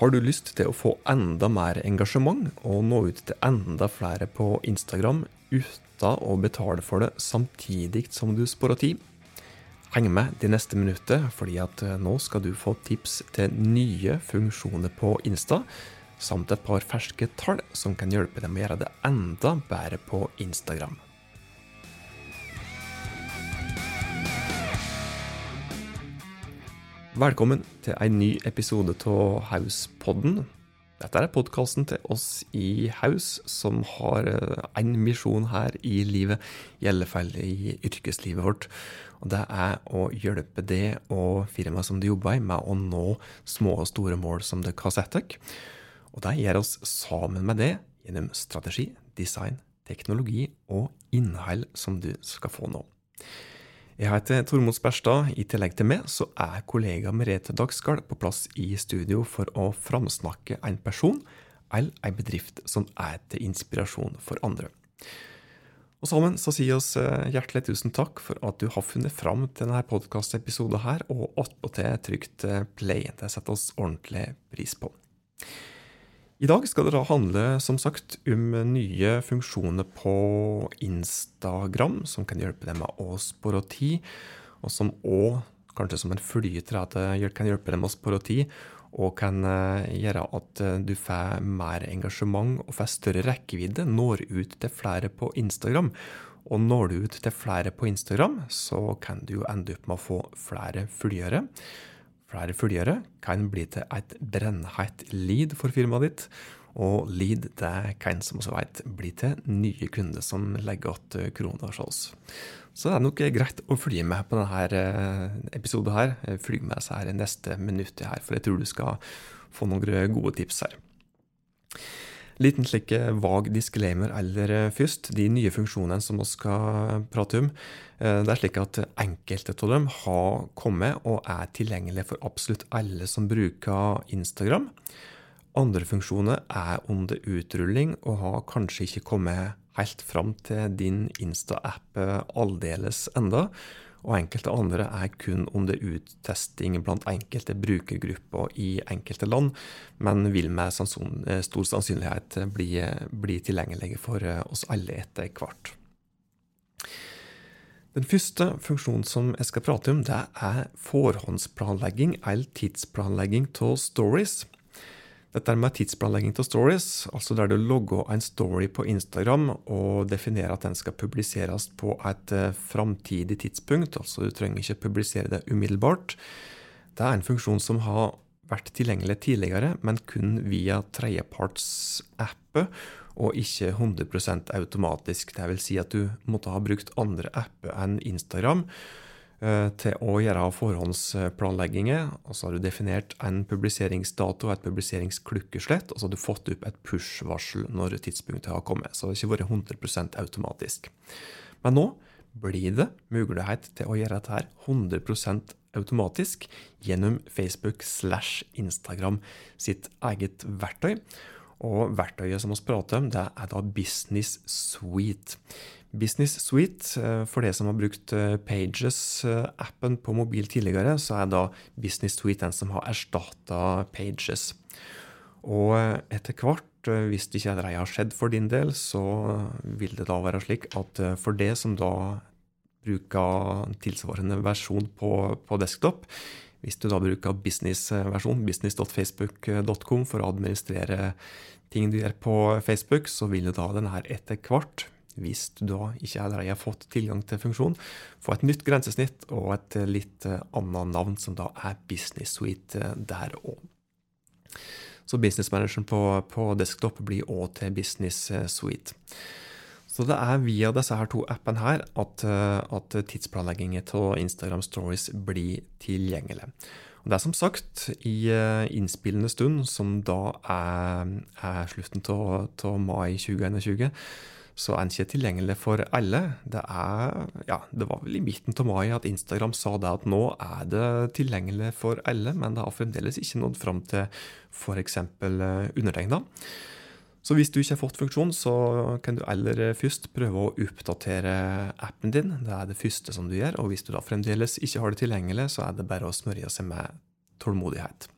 Har du lyst til å få enda mer engasjement og nå ut til enda flere på Instagram uten å betale for det samtidig som du sparer tid? Heng med de neste minuttene, fordi at eh, nå skal du få tips til nye funksjoner på Insta, samt et par ferske tall som kan hjelpe deg med å gjøre det enda bedre på Instagram. Velkommen til en ny episode av Hauspodden. Dette er podkasten til oss i Haus som har en misjon her i livet, i alle fall i yrkeslivet vårt. Og det er å hjelpe det og firmaet som du jobber i, med å nå små og store mål som dere har satt dere. Og det gjør oss sammen med det gjennom strategi, design, teknologi og innhold som du skal få nå. Jeg heter Tormod Sperstad. I tillegg til meg så er kollega Merete Dagsgard på plass i studio for å framsnakke en person eller en bedrift som er til inspirasjon for andre. Og sammen så sier oss eh, hjertelig tusen takk for at du har funnet fram til denne podkastepisoden her, og attpåtil trygt eh, play. Det setter oss ordentlig pris på. I dag skal det da handle som sagt om nye funksjoner på Instagram som kan hjelpe deg med å spore tid, og som òg, kanskje som en flyter, at det kan hjelpe deg med å spore tid, og kan eh, gjøre at eh, du får mer engasjement og får større rekkevidde, når ut til flere på Instagram. Og når du ut til flere på Instagram, så kan du jo ende opp med å få flere følgere. Flere følgere kan bli til et brennheit lead for firmaet ditt. Og lead det kan som vi vet bli til nye kunder som legger igjen kroner hos oss. Så det er nok greit å følge med på denne eh, episoden. her. Følg med seg her neste minutt, her, for jeg tror du skal få noen gode tips her. Liten slik eh, vag disclaimer aller eh, først. De nye funksjonene som vi skal prate om. Eh, det er slik at Enkelte av dem har kommet og er tilgjengelige for absolutt alle som bruker Instagram. Andre funksjoner er under utrulling og har kanskje ikke kommet helt fram til din Insta-app aldeles enda og enkelte andre er kun under uttesting blant enkelte brukergrupper i enkelte land, men vil med eh, stor sannsynlighet bli, bli tilgjengelige for eh, oss alle etter hvert. Den første funksjonen som jeg skal prate om, det er forhåndsplanlegging eller tidsplanlegging av stories. Dette med tidsplanlegging av stories, altså der du logger en story på Instagram og definerer at den skal publiseres på et uh, framtidig tidspunkt, altså du trenger ikke publisere det umiddelbart. Det er en funksjon som har vært tilgjengelig tidligere, men kun via tredjepartsappet, og ikke 100% automatisk. Det vil si at du måtte ha brukt andre apper enn Instagram Eh, til å gjøre forhåndsplanlegginger. Og så har du definert en publiseringsdato og et publiseringsklukkeslett. Og så har du fått opp et push-varsel når tidspunktet har kommet. Så det har ikke vært 100% automatisk. Men nå blir det mulighet til å gjøre dette her 100% automatisk gjennom Facebook slash Instagram sitt eget verktøy. Og verktøyet som vi prater om, det er da Business Suite. Business Suite, eh, for det som har brukt eh, Pages-appen på mobil tidligere, så er da Business Suite den som har erstatta Pages. Og eh, etter hvert, hvis det ikke det har skjedd for din del, så vil det da være slik at for det som da bruker tilsvarende versjon på, på desktop, hvis du da bruker business-versjon, business.facebook.com, for å administrere ting du gjør på Facebook, så vil da denne her etter hvert hvis du da ikke allerede har fått tilgang til funksjonen, få et nytt grensesnitt og et litt eh, annet navn, som da er Business Suite eh, der òg. Så Business Manageren på, på desktop blir òg til Business eh, Suite. Så det er via disse her to appene her at, at tidsplanleggingen av Instagram Stories blir tilgjengelig. Og det er som sagt i innspillende stund, som da er, er slutten av mai 2021, så er den ikke tilgjengelig for alle. Det, er, ja, det var vel i midten av mai at Instagram sa det at nå er det tilgjengelig for alle, men det har fremdeles ikke nådd fram til f.eks. Eh, undertegna. Så hvis du ikke har fått funksjon, så kan du aller først prøve å oppdatere appen din. Det er det første som du gjør. Og hvis du da fremdeles ikke har det tilgjengelig, så er det bare å smørje seg med tålmodighet.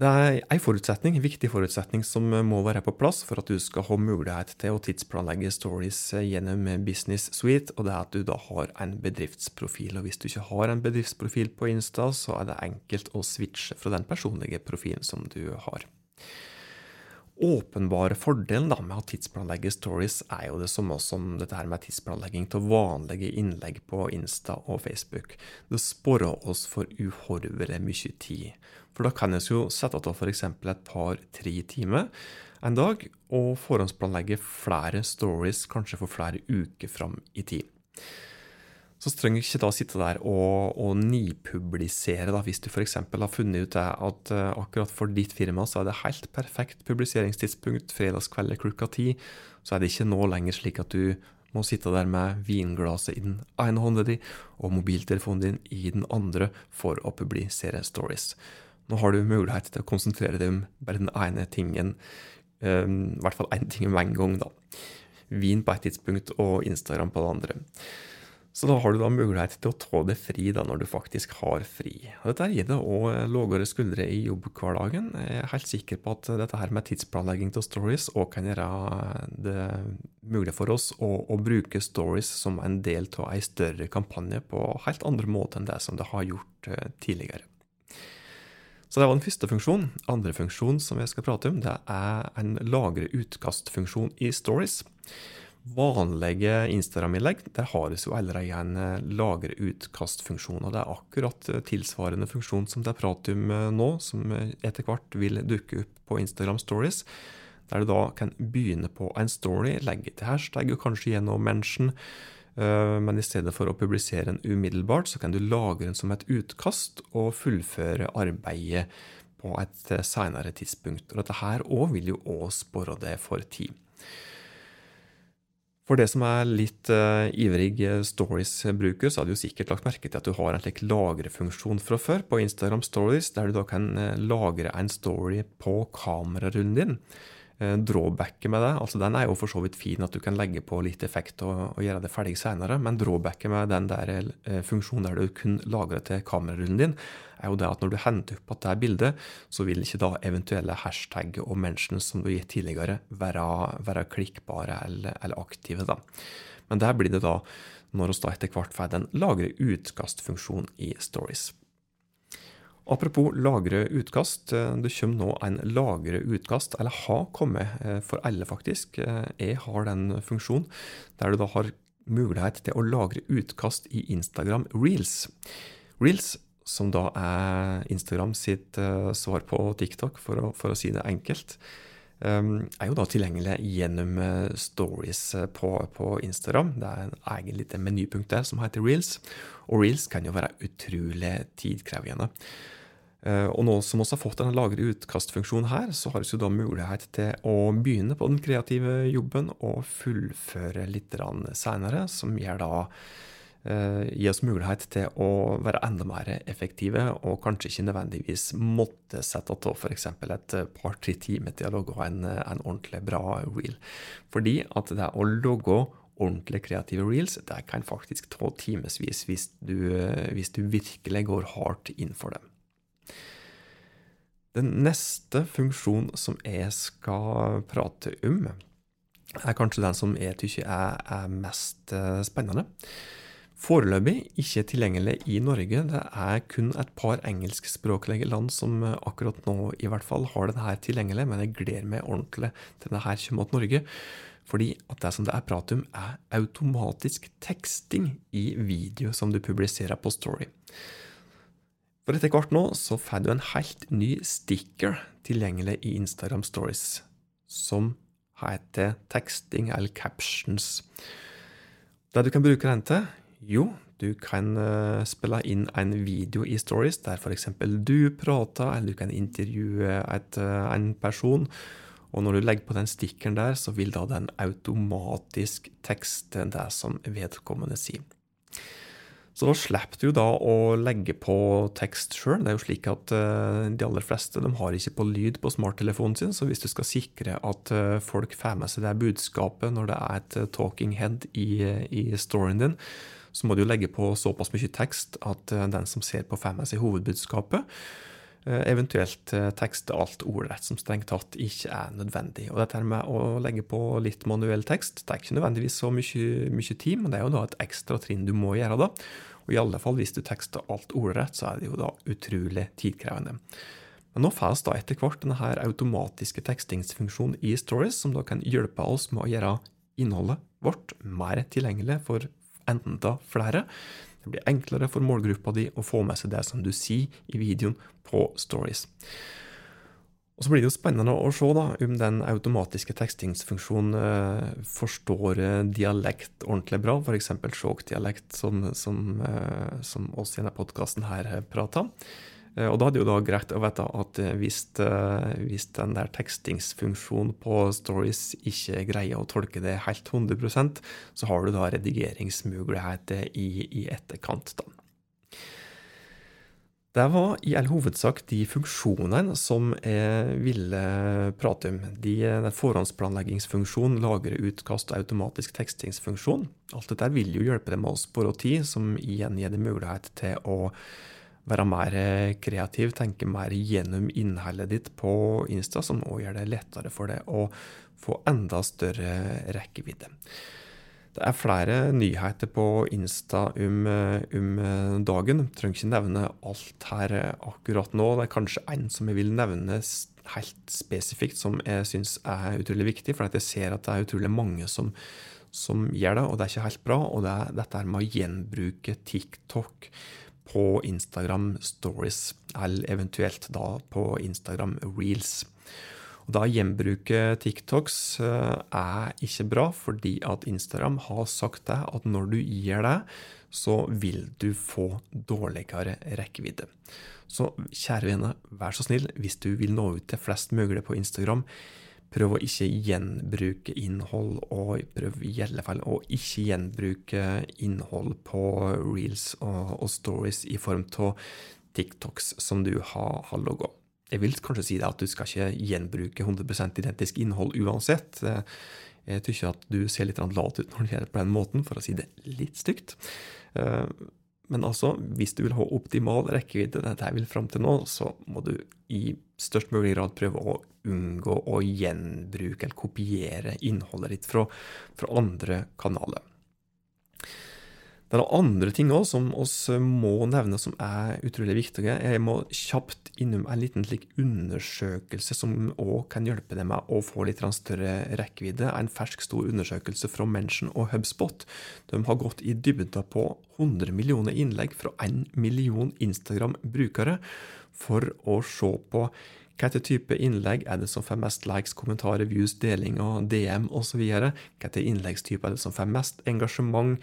Det er en forutsetning, en viktig forutsetning som må være på plass for at du skal ha mulighet til å tidsplanlegge stories gjennom Business Suite, og det er at du da har en bedriftsprofil. Og hvis du ikke har en bedriftsprofil på Insta, så er det enkelt å switche fra den personlige profilen som du har åpenbare fordelen da, med å tidsplanlegge stories er jo det samme som dette her med tidsplanlegging til vanlige innlegg på Insta og Facebook. Det sparer oss for uhorvelig mye tid. For da kan vi jo sette av f.eks. et par-tre timer en dag, og forhåndsplanlegge flere stories kanskje for flere uker fram i tid så trenger du ikke da sitte der og, og nipublisere, da, hvis du f.eks. har funnet ut at uh, akkurat for ditt firma så er det helt perfekt publiseringstidspunkt fredagskveld klokka ti. Så er det ikke nå lenger slik at du må sitte der med vinglasset i den ene hånda di og mobiltelefonen din i den andre for å publisere stories. Nå har du mulighet til å konsentrere deg om bare den ene tingen, um, i hvert fall én ting om en gang, da. Vin på ett tidspunkt og Instagram på det andre. Så da har du da mulighet til å ta det fri da når du faktisk har fri. Dette gir deg òg lavere skuldre i jobbhverdagen. Jeg er helt sikker på at dette her med tidsplanlegging av stories òg kan gjøre det mulig for oss å, å, bruke stories som en del av ei større kampanje på helt andre måter enn det som det har gjort eh, tidligere. Så det var den første funksjonen. Andre funksjon som jeg skal prate om, det er en lagre utkastfunksjon i stories vanlige Instagram-innlegg der har jo allerede en eh, lagre utkast-funksjon. og Det er akkurat eh, tilsvarende funksjon som det er prat om eh, nå, som etter hvert vil dukke opp på Instagram Stories. Der du da kan begynne på en story, legge til hashtag og kanskje gjennom mention. Men i stedet for å publisere den umiddelbart, så kan du lagre den som et utkast og fullføre arbeidet på et senere tidspunkt. Og dette her òg vil jo òg spore det for tid. For det som er litt uh, ivrig eh, stories-bruker, så har du sikkert lagt merke til at du har en slik lagrefunksjon fra før på Instagram Stories, der du da kan uh, lagre en story på kamerarunden din. Uh, drawbacket med det, altså den er jo for så vidt fin at du kan legge på litt effekt og, og gjøre det ferdig senere, men drawbacket med den der funksjonen der du kun lagrer til kamerarullen din, er jo det at når du henter opp at det er bildet, så vil ikke da eventuelle hashtag og mentions som du har gitt tidligere, være, være klikkbare eller, eller, aktive. da. Men der blir det da når vi da etter hvert får den lagre utkastfunksjon i Stories. Apropos lagre utkast. Eh, det kommer nå en lagre utkast, eller har kommet eh, for alle, faktisk. Eh, jeg har den funksjonen der du da har mulighet til å lagre utkast i Instagram Reels. Reels som da er Instagram sitt svar på TikTok, for å, for å, si det enkelt, er jo da tilgjengelig gjennom stories på, på, Instagram. Det er en egen lite menypunkt der som heter reels, og reels kan jo være utrolig tidkrevende. Uh, og nå som vi har fått denne lagre utkastfunksjonen her, så har vi mulighet til å begynne på den kreative jobben og fullføre litt senere, som gjør da Eh, gi oss mulighet til å være enda mer effektive, og kanskje ikke nødvendigvis måtte sette av f.eks. et par-tre timer til å logge en, en, ordentlig bra reel. Fordi at det å logge ordentlig kreative reels, det kan faktisk ta timevis hvis, hvis du virkelig går hardt inn for det. Den neste funksjonen som jeg skal prate om, er kanskje den som jeg syns er, er mest eh, spennende. Foreløpig ikke tilgjengelig i Norge. Det er kun et par engelskspråklige land som eh, akkurat nå i hvert fall har denne tilgjengelig, men jeg gleder meg ordentlig til denne kommer til Norge. Fordi at det som det er prat om, er automatisk teksting i video som du publiserer på Story. For etter hvert nå så får du en helt ny sticker tilgjengelig i Instagram Stories, som heter teksting eller captions. Det du kan bruke den til, jo, du kan uh, spille inn en video i stories der f.eks. du prater, eller du kan intervjue et, uh, en person. Og når du legger på den stikkeren der, så vil da den automatisk tekste det som vedkommende sier. Så da slipper du da å legge på tekst sjøl. Det er jo slik at uh, de aller fleste de har ikke på lyd på smarttelefonen sin, så hvis du skal sikre at uh, folk får med seg det budskapet når det er et uh, talking head i, i storyen din, så må du legge på såpass mye tekst at eh, den som ser på får med seg hovedbudskapet. Eh, eventuelt eh, tekste alt ordrett som strengt tatt ikke er nødvendig. Og dette med å legge på litt manuell tekst det er ikke nødvendigvis så mye, mye tid, men det er jo da et ekstra trinn du må gjøre da. Og i alle fall hvis du tekster alt ordrett, så er det jo da utrolig tidkrevende. Men nå får vi da etter hvert denne her automatiske tekstingsfunksjonen i Stories, som da kan hjelpe oss med å gjøre innholdet vårt mer tilgjengelig for enten da flere, det blir enklere for målgruppa di å få med seg det som du sier i videoen på Stories. Og Så blir det jo spennende å se da, om den automatiske tekstingsfunksjonen eh, forstår eh, dialekt ordentlig bra, f.eks. Skjåk-dialekt, som, som, eh, som oss i denne podkasten her prater. Eh, og da er det jo da greit å vite at eh, hvis, eh, hvis den der tekstingsfunksjonen på Stories ikke greier å tolke det helt 100% så har du da redigeringsmuligheter i, i etterkant. da. Det var i all hovedsak de funksjonene som jeg ville prate om. De, forhåndsplanleggingsfunksjonen, lagre utkast og automatisk tekstingsfunksjon. Alt dette vil jo hjelpe deg med å spare tid, som igjen gir deg mulighet til å være mer kreativ, tenke mer gjennom innholdet ditt på Insta, som òg gjør det lettere for deg å få enda større rekkevidde. Det er flere nyheter på Insta om, om dagen. Jeg trenger ikke nevne alt her akkurat nå. Det er kanskje en som jeg vil nevne helt spesifikt, som jeg syns er utrolig viktig. For jeg ser at det er utrolig mange som, som gjør det, og det er ikke helt bra. Og det er dette med å gjenbruke TikTok på Instagram Stories, eller eventuelt da på Instagram Reels. Og da Gjenbruke TikToks eh, er ikke bra, fordi at Instagram har sagt deg at når du gjør det, så vil du få dårligere rekkevidde. Så kjære venner, vær så snill, hvis du vil nå ut til flest mulig på Instagram, prøv å ikke gjenbruke innhold, og prøv i alle fall å ikke gjenbruke innhold på reels og, og stories i form av TikToks som du har, har logga. Jeg vil kanskje si at du skal ikke gjenbruke 100% identisk innhold uansett. Jeg syns at du ser litt lat ut når du gjør det på den måten, for å si det litt stygt. Men altså, hvis du vil ha optimal rekkevidde, dette jeg vil fram til nå, så må du i størst mulig grad prøve å unngå å gjenbruke eller kopiere innholdet ditt fra, fra andre kanaler. Det er andre ting òg som oss må nevne som er utrolig viktige. Jeg må kjapt innom en liten slik undersøkelse som òg kan hjelpe deg med å få litt større rekkevidde. En fersk, stor undersøkelse fra Mention og Hubspot. De har gått i dybden på 100 millioner innlegg fra 1 million Instagram-brukere for å se på hva type innlegg er det som får mest likes, kommentarer, views, delinger, DM osv.? Hva etter innleggstype er det som får mest engasjement?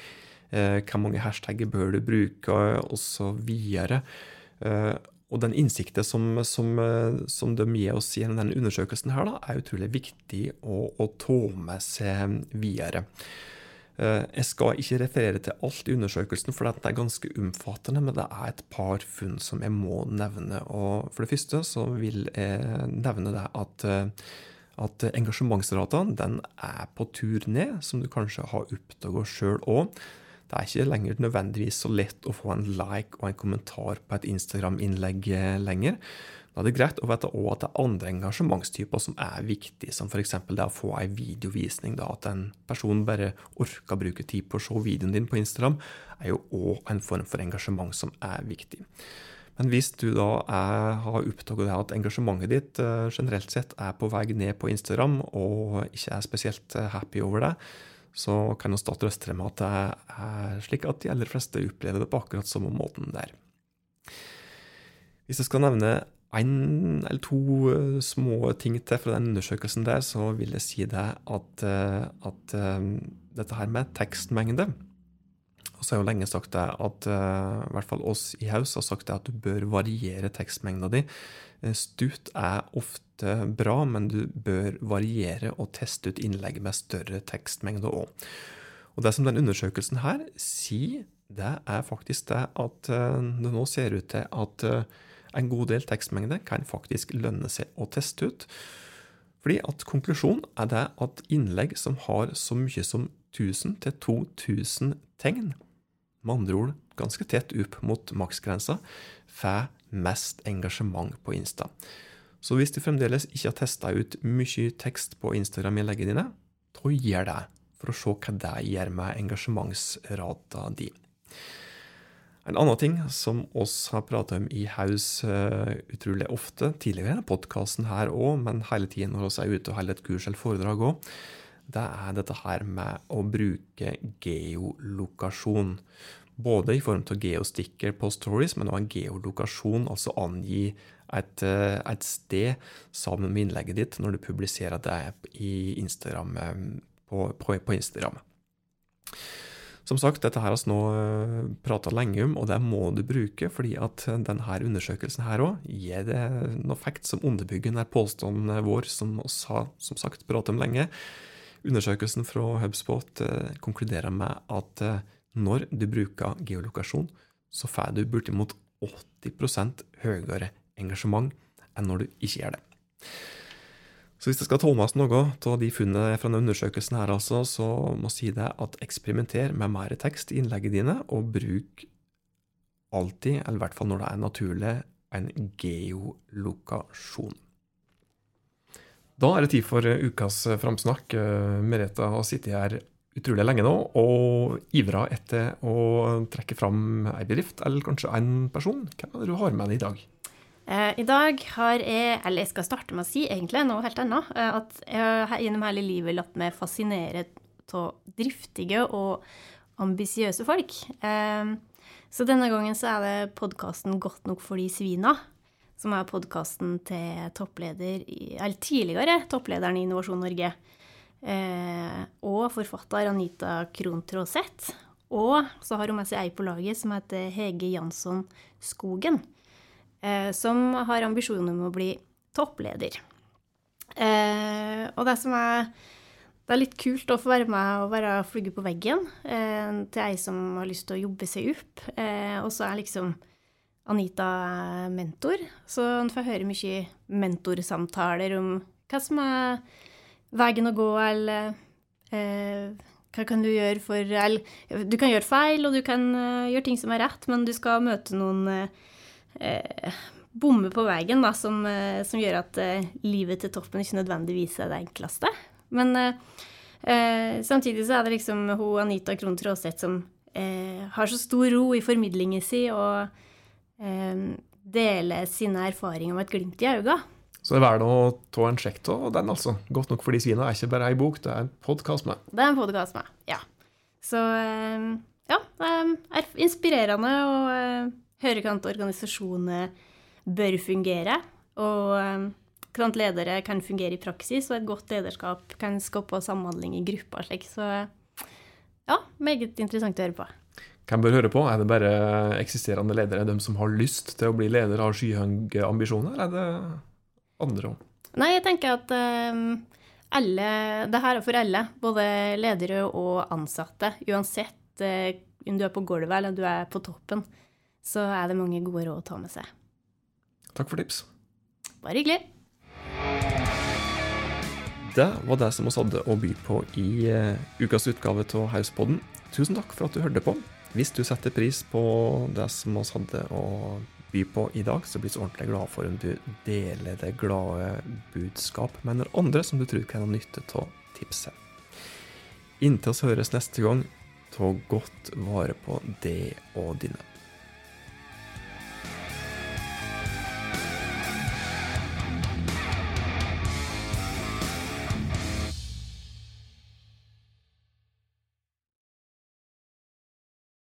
Eh, hvor mange hashtagger bør du bruke, osv. Eh, og den innsikten som, som, eh, som, de gir oss i denne undersøkelsen, her, da, er utrolig viktig å, å ta med seg videre. Jeg skal ikke referere til alt i undersøkelsen, for det er ganske omfattende, men det er et par funn som jeg må nevne. Og for det første så vil jeg nevne det at, at engasjementsratene den er på tur ned, som du kanskje har oppdaga sjøl òg. Det er ikke lenger nødvendigvis så lett å få en like og en kommentar på et Instagram-innlegg eh, lenger. Da er det greit å vite også at det er andre engasjementstyper som er viktige, som f.eks. det å få en videovisning. Da, at en person bare orker å bruke tid på å se videoen din på Instagram, er jo òg en form for engasjement som er viktig. Men hvis du da er, har oppdaget at engasjementet ditt uh, generelt sett er på vei ned på Instagram, og ikke er spesielt happy over det, så kan vi da trøste med at det er slik at de aller fleste opplever det på akkurat samme måten der. Hvis jeg skal nevne én eller to eh, små ting til fra den undersøkelsen der, så vil jeg si det at, eh, at eh, dette her med tekstmengde og så har jeg jo lenge sagt det at i hvert fall oss i Haus har sagt det at du bør variere tekstmengda di. Stutt er ofte bra, men du bør variere og teste ut innlegg med større tekstmengde òg. Og det som den undersøkelsen her sier, det er faktisk det at eh, det nå ser ut til at eh, en god del tekstmengde kan faktisk lønne seg å teste ut. Fordi at konklusjonen er det at innlegg som har så mye som 1000 til 2000 tegn, med andre ord ganske tett opp mot maksgrensa, får mest engasjement på Insta. Så hvis du fremdeles ikke har testa ut mye tekst på Instagram-innleggene dine, da gjør det, for å se hva det gjør med engasjementsrata di. En annen ting som oss har prata om i Haus uh, utrolig ofte, tidligere podkasten her òg, men hele tiden når vi er ute og holder et kurs eller foredrag òg, det er dette her med å bruke geolokasjon. Både i form av geosticker på stories, men også en geolokasjon, altså angi et, eh, et, sted sammen med innlegget ditt når du publiserer det Instagram, eh, på, på, på Instagram. Som sagt, dette har vi nå eh, prata lenge om, og det må du bruke, fordi at denne undersøkelsen her òg gir det noe fact som underbygger den påstanden vår, som vi har som sagt pratet om lenge. Undersøkelsen fra HubSpot konkluderer med at når du bruker geolokasjon, så får du bortimot 80% høyere engasjement enn når du ikke gjør det. Så hvis det skal oss noe av de funnene fra denne undersøkelsen, her altså, så må jeg si det at eksperimenter med mer tekst i innleggene dine, og bruk alltid, eller i hvert fall når det er naturlig, en geolokasjon. Da er det tid for ukas framsnakk. Merete har sittet her utrolig lenge nå og ivra etter å trekke fram ei bedrift, eller kanskje en person. Hvem er det du har med deg i dag? Eh, I dag har jeg, eller jeg skal starte med å si egentlig noe helt annet, eh, at jeg har gjennom hele livet latt meg fascinere av driftige og ambisiøse folk. Eh, så denne gangen så er det podkasten Godt nok for de svina, som er podkasten til toppleder, eller tidligere topplederen i Innovasjon Norge, og forfatter Anita Krohn Traaseth. Og så har hun med seg ei på laget som heter Hege Jansson Skogen. Eh, som har ambisjoner om å bli toppleder. Eh, og det som er det er litt kult å få være med og være flugge på veggen eh, til ei som har lyst til å jobbe seg opp. Eh, og så er liksom Anita mentor, så en får høre mye mentorsamtaler om hva som er veien å gå, eller eh, hva kan du gjøre for Eller du kan gjøre feil, og du kan uh, gjøre ting som er rett, men du skal møte noen uh, eh, bomme på veien da, som, eh, som, gjør at eh, livet til toppen ikke nødvendigvis er det enkleste. Men eh, samtidig så er det liksom hun Anita Krohn Traaseth som eh, har så stor ro i formidlingen sin og deler sine erfaringer med et glimt i øynene. Så det er verdt å ta en sjekk av den, altså. Godt nok for de svina er ikke bare ei bok, det er en podkast med. Det er en podkast med, ja. Så ja, det er inspirerende og høre hvordan organisasjoner bør fungere, og um, hvordan ledere kan fungere i praksis, og et godt lederskap kan skape samhandling i grupper slik. Så ja, meget interessant å høre på. Hvem bør høre på? Er det bare eksisterende ledere, de som har lyst til å bli leder, har skyhøye ambisjoner, eller er det andre òg? Nei, jeg tenker at um, alle, det her er for alle, både ledere og ansatte. Uansett uh, om du er på gulvet eller om du er på toppen så er det mange gode råd å ta med seg. Takk for tips. Bare hyggelig. Det var det som vi hadde å by på i uh, ukas utgave av Hauspodden. Tusen takk for at du hørte på. Hvis du setter pris på det som vi hadde å by på i dag, så blir vi ordentlig glade for om du deler det glade budskap med noen andre som du tror kan ha nytte av tipset. Inntil oss høres neste gang, ta godt vare på det og dine.